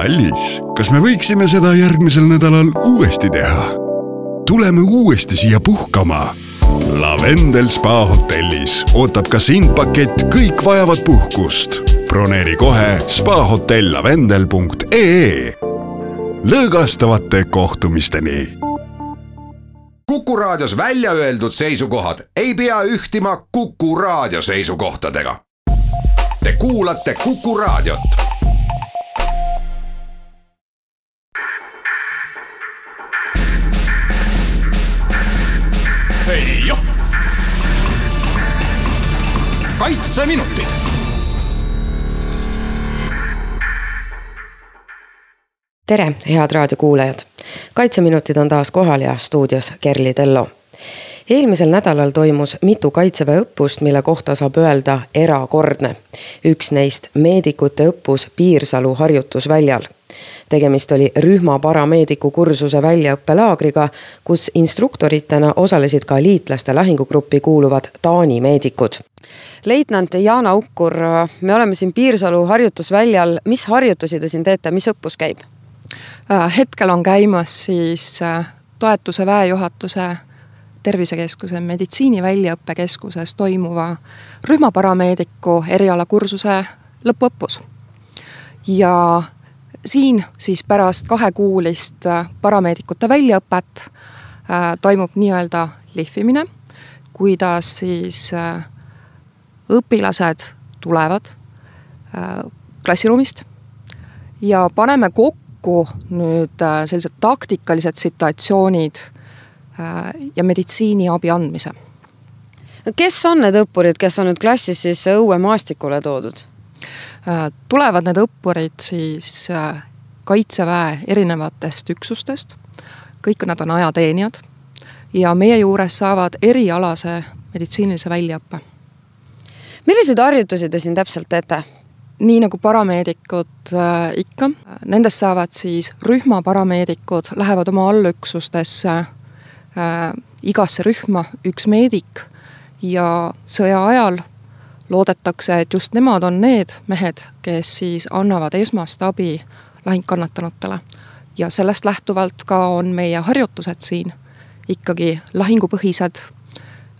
kallis, kas me võiksime seda järgmisel nädalal uuesti teha? tuleme uuesti siia puhkama. Lavendel spa hotellis ootab ka sind pakett Kõik vajavad puhkust. broneeri kohe spahotelllavendel.ee. lõõgastavate kohtumisteni Kuku Raadios välja öeldud seisukohad ei pea ühtima Kuku Raadio seisukohtadega. Te kuulate Kuku Raadiot. Hei-joh! kaitseminutid. tere, head raadiokuulajad. kaitseminutid on taas kohal ja stuudios Kerli Tello. Eelmisel nädalal toimus mitu kaitseväe õppust, mille kohta saab öelda erakordne. üks neist meedikute õppus Piirsalu harjutusväljal tegemist oli rühma parameediku kursuse väljaõppelaagriga, kus instruktoritena osalesid ka liitlaste lahingugruppi kuuluvad Taani meedikud. leitnant Jaana Ukkur, me oleme siin Piirsalu harjutusväljal, mis harjutusi te siin teete, mis õppus käib? hetkel on käimas siis äh, toetuse väejuhatuse tervisekeskuse meditsiiniväljaõppekeskuses toimuva rühmaparameediku erialakursuse lõpuõppus. ja siin siis pärast kahekuulist äh, parameedikute väljaõpet äh, toimub nii-öelda lihvimine, kuidas siis õpilased tulevad klassiruumist ja paneme kokku nüüd äh, sellised taktikalised situatsioonid äh, ja meditsiiniabi andmise. kes on need õppurid, kes on nüüd klassis siis õuemaastikule toodud? Äh, tulevad need õppurid siis kaitseväe erinevatest üksustest, kõik nad on ajateenijad ja meie juures saavad erialase meditsiinilise väljaõppe. milliseid harjutusi te siin täpselt teete? nii nagu parameedikud äh, ikka, nendest saavad siis rühma parameedikud, lähevad oma allüksustesse äh, igasse rühma üks meedik ja sõja ajal loodetakse, et just nemad on need mehed, kes siis annavad esmast abi lahingkannatanutele. ja sellest lähtuvalt ka on meie harjutused siin ikkagi lahingupõhised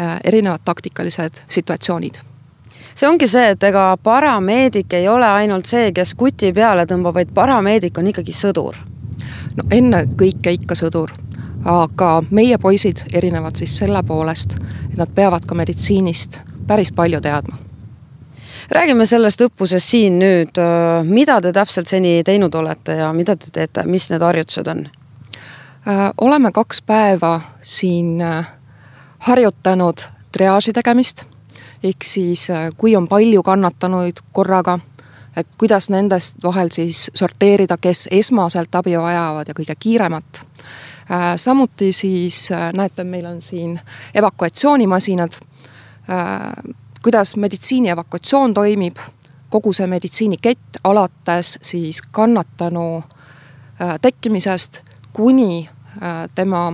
äh, erinevad taktikalised situatsioonid see ongi see, et ega parameedik ei ole ainult see, kes kuti peale tõmbab, vaid parameedik on ikkagi sõdur. no ennekõike ikka sõdur, aga meie poisid erinevad siis selle poolest, et nad peavad ka meditsiinist päris palju teadma räägime sellest õppusest siin nüüd, mida te täpselt seni teinud olete ja mida te teete, mis need harjutused on? Äh, oleme kaks päeva siin äh, harjutanud triaaži tegemist ehk siis äh, kui on palju kannatanuid korraga, et kuidas nendest vahel siis sorteerida, kes esmaselt abi vajavad ja kõige kiiremat. Äh, samuti siis äh, näete, meil on siin evakuatsioonimasinad, kuidas meditsiini evakuatsioon toimib, kogu see meditsiinikett alates siis kannatanu tekkimisest kuni tema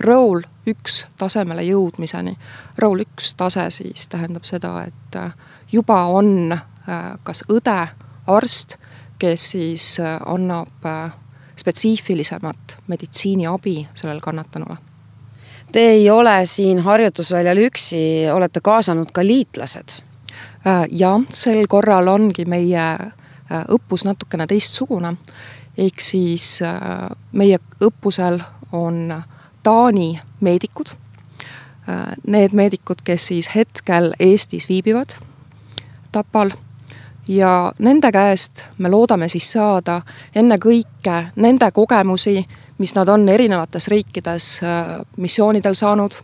rõul üks tasemele jõudmiseni. Roll üks tase siis tähendab seda, et äh, juba on äh, kas õde, arst, kes siis äh, annab spetsiifilisemat meditsiiniabi sellele kannatanule. Te ei ole siin harjutusväljal üksi, olete kaasanud ka liitlased? jah, sel korral ongi meie õppus natukene teistsugune. ehk siis meie õppusel on Taani meedikud. Äh, need meedikud, kes siis hetkel Eestis viibivad, Tapal ja nende käest me loodame siis saada ennekõike nende kogemusi, mis nad on erinevates riikides äh, missioonidel saanud,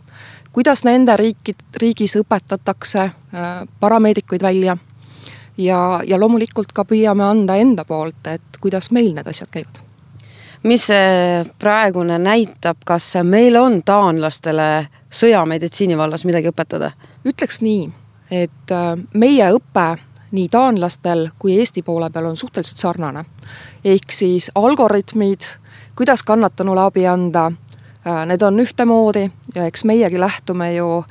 kuidas nende riikid, riigis õpetatakse äh, parameedikuid välja. Ja, ja loomulikult ka püüame anda enda poolt, et kuidas meil need asjad käivad. Mis see praegune näitab, kas meil on taanlastele sõjameditsiini vallas midagi õpetada? ütleks nii, et äh, meie õpe nii taanlastel kui Eesti poole peal on suhteliselt sarnane. ehk siis algoritmid, kuidas kannatanule abi anda, äh, need on ühtemoodi ja eks meiegi lähtume ju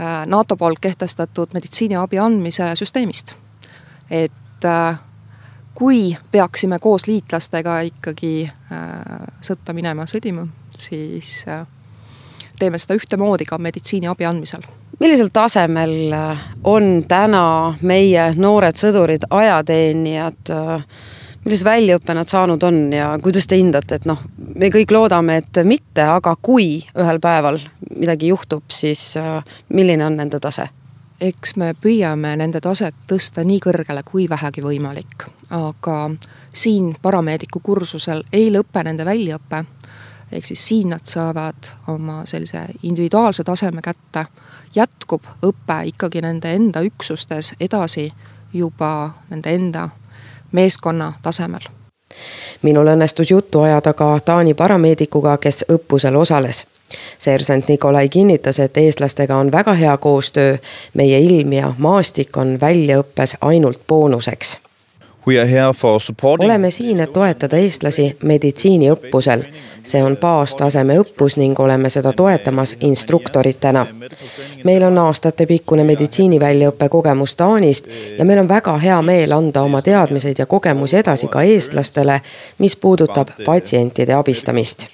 äh, NATO poolt kehtestatud meditsiiniabi andmise süsteemist. et kui peaksime koos liitlastega ikkagi sõtta minema, sõdima, siis teeme seda ühtemoodi ka meditsiiniabi andmisel millisel tasemel on täna meie noored sõdurid, ajateenijad, millise väljaõppe nad saanud on ja kuidas te hindate, et noh, me kõik loodame, et mitte, aga kui ühel päeval midagi juhtub, siis milline on nende tase? eks me püüame nende taset tõsta nii kõrgele kui vähegi võimalik, aga siin parameediku kursusel ei lõpe nende väljaõpe. Ehk siis siin nad saavad oma sellise individuaalse taseme kätte, jätkub õpe ikkagi nende enda üksustes edasi juba nende enda meeskonna tasemel minul õnnestus juttu ajada ka Taani parameedikuga, kes õppusel osales seersant Nikolai kinnitas, et eestlastega on väga hea koostöö. meie ilm ja maastik on väljaõppes ainult boonuseks. Oleme siin, et toetada eestlasi meditsiiniõppusel. see on baastaseme õppus ning oleme seda toetamas instruktoritena. meil on aastatepikkune meditsiiniväljaõppe kogemus Taanist ja meil on väga hea meel anda oma teadmised ja kogemusi edasi ka eestlastele, mis puudutab patsientide abistamist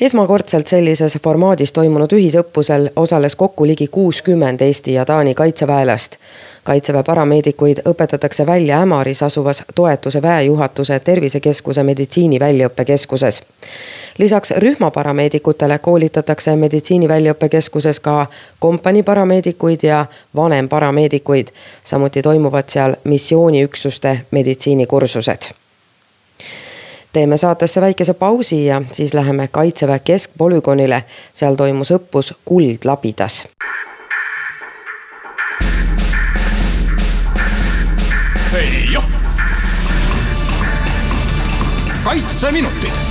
esmakordselt sellises formaadis toimunud ühisõppusel osales kokku ligi kuuskümmend Eesti ja Taani kaitseväelast. kaitseväe parameedikuid õpetatakse välja Ämaris asuvas toetuse väejuhatuse tervisekeskuse meditsiiniväljaõppekeskuses. lisaks rühmaparameedikutele koolitatakse meditsiiniväljaõppekeskuses ka kompanii parameedikuid ja vanemparameedikuid. samuti toimuvad seal missiooniüksuste meditsiinikursused teeme saatesse väikese pausi ja siis läheme Kaitseväe keskpolügoonile. seal toimus õppus Kuldlabidas. kaitseminutid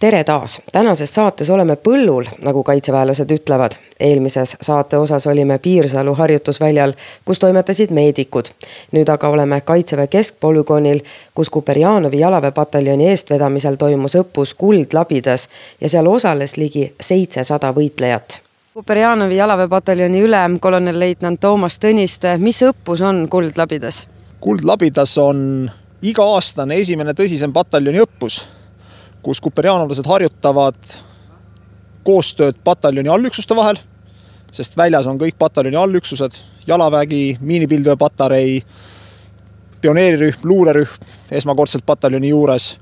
tere taas, tänases saates oleme põllul, nagu kaitseväelased ütlevad. eelmises saate osas olime Piirsalu harjutusväljal, kus toimetasid meedikud. nüüd aga oleme Kaitseväe keskpolügoonil, kus Kuperjanovi jalaväepataljoni eestvedamisel toimus õppus Kuldlabidas ja seal osales ligi seitsesada võitlejat. Kuperjanovi jalaväepataljoni ülem, kolonelleitnant Toomas Tõniste, mis õppus on Kuldlabidas? kuldlabidas on iga-aastane esimene tõsisem pataljoni õppus kus kuperjaanlased harjutavad koostööd pataljoni allüksuste vahel, sest väljas on kõik pataljoni allüksused, jalavägi, miinipildujaapatarei, pioneerirühm, luurerühm esmakordselt pataljoni juures,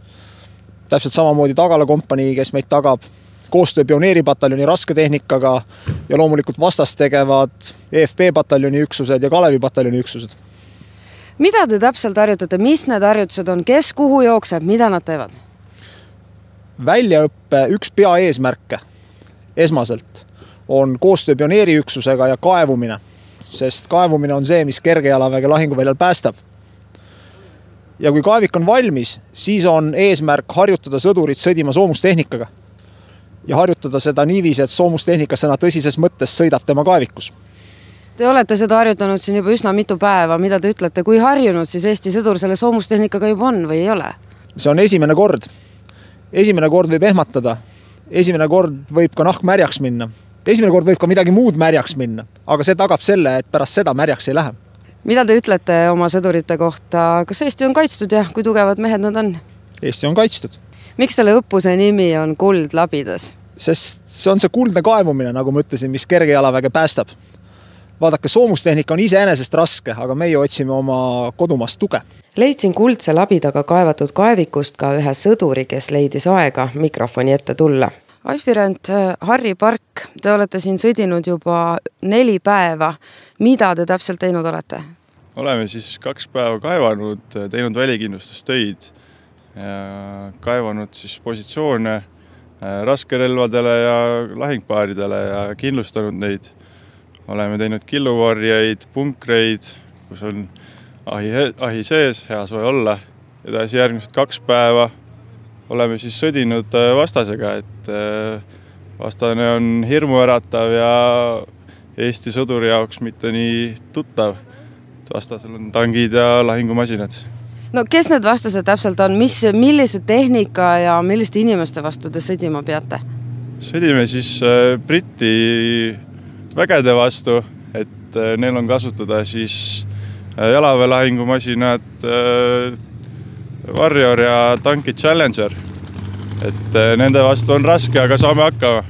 täpselt samamoodi tagalakompanii, kes meid tagab, koostöö pioneeripataljoni rasketehnikaga ja loomulikult vastast tegevad EFP pataljoni üksused ja Kalevi pataljoni üksused. mida te täpselt harjutate, mis need harjutused on, kes kuhu jookseb, mida nad teevad? Väljaõppe üks peaeesmärke esmaselt on koostöö pioneeriüksusega ja kaevumine, sest kaevumine on see, mis kergejalaväge lahinguväljal päästab. ja kui kaevik on valmis, siis on eesmärk harjutada sõdurit sõdima soomustehnikaga. ja harjutada seda niiviisi, et soomustehnika sõna tõsises mõttes sõidab tema kaevikus Te olete seda harjutanud siin juba üsna mitu päeva, mida te ütlete, kui harjunud siis Eesti sõdur selle soomustehnikaga juba on või ei ole? see on esimene kord esimene kord võib ehmatada, esimene kord võib ka nahk märjaks minna, esimene kord võib ka midagi muud märjaks minna, aga see tagab selle, et pärast seda märjaks ei lähe. mida te ütlete oma sõdurite kohta, kas Eesti on kaitstud ja kui tugevad mehed nad on? Eesti on kaitstud. miks selle õppuse nimi on Kuld labidas? sest see on see kuldne kaevumine, nagu ma ütlesin, mis kergejalaväge päästab vaadake, soomustehnika on iseenesest raske, aga meie otsime oma kodumaast tuge. leidsin kuldse labidaga kaevatud kaevikust ka ühe sõduri, kes leidis aega mikrofoni ette tulla. aspirant äh, Harri Park, te olete siin sõdinud juba neli päeva. mida te täpselt teinud olete? oleme siis kaks päeva kaevanud, teinud välikindlustustöid ja kaevanud siis positsioone äh, raskerelvadele ja lahingpaaridele ja kindlustanud neid oleme teinud killuvarjeid, punkreid, kus on ahi, ahi sees, hea soe olla. edasi järgmised kaks päeva oleme siis sõdinud äh, vastasega, et äh, vastane on hirmuäratav ja Eesti sõduri jaoks mitte nii tuttav. vastasel on tangid ja lahingumasinad. no kes need vastased täpselt on, mis, millise tehnika ja milliste inimeste vastu te sõdima peate? sõdime siis äh, Briti vägede vastu, et et neil on kasutada siis jalaväelahingumasinad Warrior ja tankid Challenger. et nende vastu on raske, aga saame hakkama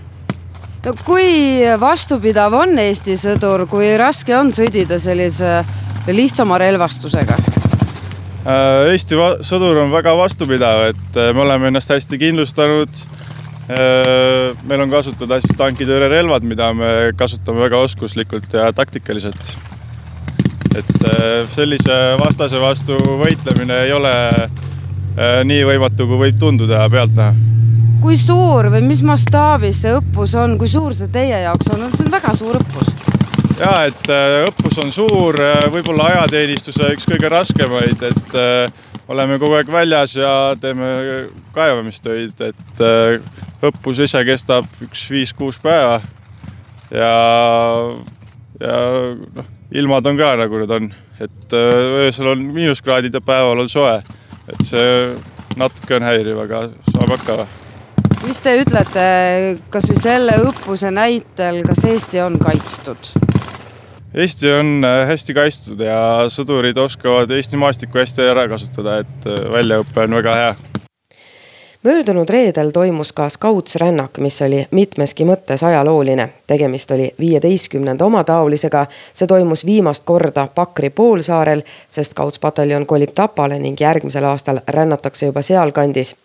no kui vastupidav on Eesti sõdur, kui raske on sõdida sellise lihtsama relvastusega? Äh, Eesti sõdur on väga vastupidav, et äh, me oleme ennast hästi kindlustanud. Äh, meil on kasutada siis tankitõrjerelvad, mida me kasutame väga oskuslikult ja taktikaliselt. et sellise vastase vastu võitlemine ei ole nii võimatu, kui võib tunduda pealtnäha kui suur või mis mastaabis see õppus on, kui suur see teie jaoks on, see on väga suur õppus. ja et äh, õppus on suur, äh, võib-olla ajateenistuse üks kõige raskemaid, et äh, oleme kogu aeg väljas ja teeme kaevamistöid, et õppus ise kestab üks viis-kuus päeva. ja, ja noh, ilmad on ka nagu need on, et öösel on miinuskraadid ja päeval on soe, et see natuke on häiriv, aga saab hakkama mis te ütlete kasvõi selle õppuse näitel, kas Eesti on kaitstud? Eesti on äh, hästi kaitstud ja sõdurid oskavad Eesti maastikku hästi ära kasutada, et äh, väljaõpe on väga hea möödunud reedel toimus ka Scouts-rännak, mis oli mitmeski mõttes ajalooline. tegemist oli viieteistkümnenda omataolisega. see toimus viimast korda Pakri poolsaarel, sest Scouts-pataljon kolib Tapale ning järgmisel aastal rännatakse juba sealkandis.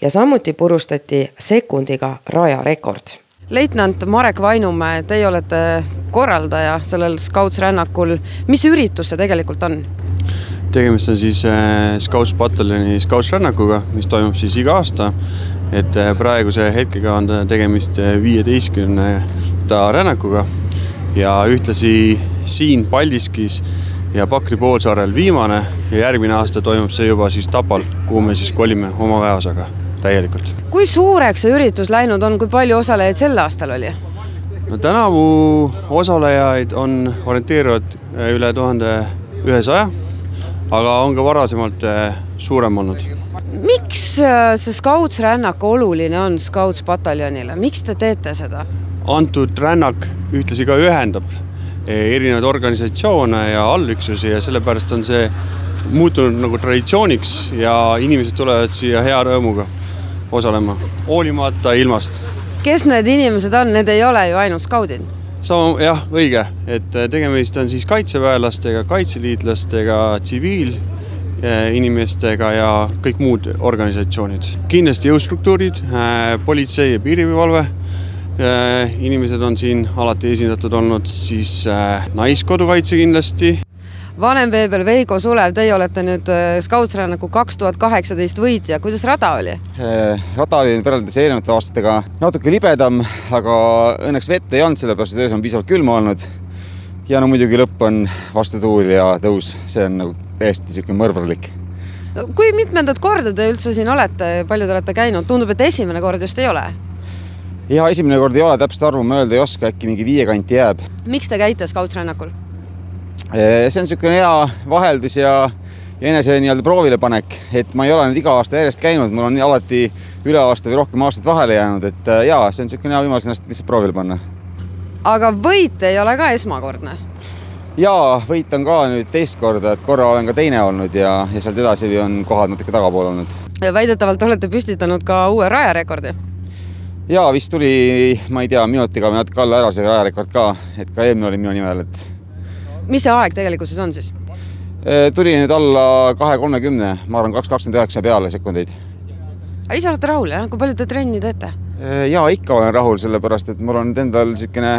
ja samuti purustati sekundiga rajarekord leitnant Marek Vainumäe, teie olete korraldaja sellel Scouts-rännakul. mis üritus see tegelikult on? tegemist on siis äh, Scouts pataljoni Scouts rännakuga, mis toimub siis iga aasta. et äh, praeguse hetkega on tegemist äh, viieteistkümnenda rännakuga ja ühtlasi siin Paldiskis ja Pakri poolsaarel viimane ja järgmine aasta toimub see juba siis Tapal, kuhu me siis kolime oma väeosaga täielikult. kui suureks see üritus läinud on, kui palju osalejaid sel aastal oli? no tänavu osalejaid on orienteeruvalt üle tuhande ühesaja aga on ka varasemalt äh, suurem olnud. miks äh, see Scouts rännak oluline on Scouts pataljonile, miks te teete seda? antud rännak ühtlasi ka ühendab erinevaid organisatsioone ja allüksusi ja sellepärast on see muutunud nagu traditsiooniks ja inimesed tulevad siia hea rõõmuga osalema, hoolimata ilmast. kes need inimesed on, need ei ole ju ainult skaudid sama jah, õige, et äh, tegemist on siis kaitseväelastega, kaitseliitlastega, tsiviilinimestega ja kõik muud organisatsioonid. kindlasti jõustruktuurid, äh, politsei ja piirivalve äh, inimesed on siin alati esindatud olnud, siis Naiskodukaitse kindlasti vanemveebel Veigo Sulev, teie olete nüüd äh, Scoutsrännaku kaks tuhat kaheksateist võitja, kuidas rada oli? Äh, rada oli võrreldes eelnevate aastatega natuke libedam, aga õnneks vett ei olnud, sellepärast et öös on piisavalt külma olnud. ja no muidugi lõpp on vastutuul ja tõus, see on nagu täiesti niisugune mõrvarlik no kui mitmendat korda te üldse siin olete, palju te olete käinud, tundub, et esimene kord just ei ole? ja esimene kord ei ole, täpset arvu ma öelda ei oska, äkki mingi viie kanti jääb. miks te käite Scoutsrännakul? See on niisugune hea vaheldus ja, ja enese nii-öelda proovilepanek, et ma ei ole nüüd iga aasta järjest käinud, mul on alati üle aasta või rohkem aastaid vahele jäänud, et äh, jaa, see on niisugune hea võimalus ennast lihtsalt proovile panna. aga võit ei ole ka esmakordne? jaa, võit on ka nüüd teist korda, et korra olen ka teine olnud ja, ja sealt edasi on kohad natuke tagapool olnud. väidetavalt olete püstitanud ka uue rajarekordi? jaa, vist tuli, ma ei tea, minutiga või natuke alla ära see rajarekord ka, et ka eelmine oli minu nimel, et mis see aeg tegelikkuses on siis? Äh, tuli nüüd alla kahe kolmekümne, ma arvan, kaks kakskümmend üheksa peale sekundeid. aga ise olete rahul jah, kui palju te trenni teete? Äh, ja ikka olen rahul, sellepärast et mul on endal niisugune,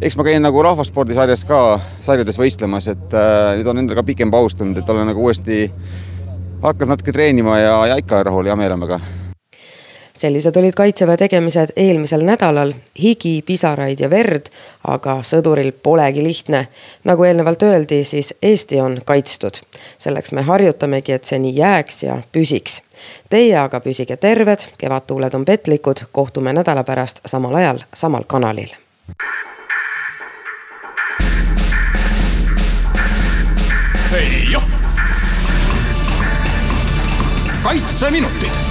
eks ma käin nagu rahvaspordisarjas ka sarjades võistlemas, et äh, nüüd on endal ka pikem paus tulnud, et olen nagu uuesti hakanud natuke treenima ja, ja ikka olen rahul, hea meelega sellised olid kaitseväe tegemised eelmisel nädalal, higi, pisaraid ja verd, aga sõduril polegi lihtne. nagu eelnevalt öeldi, siis Eesti on kaitstud. selleks me harjutamegi, et see nii jääks ja püsiks. Teie aga püsige terved, kevadtuuled on petlikud, kohtume nädala pärast samal ajal, samal kanalil. kaitseminutid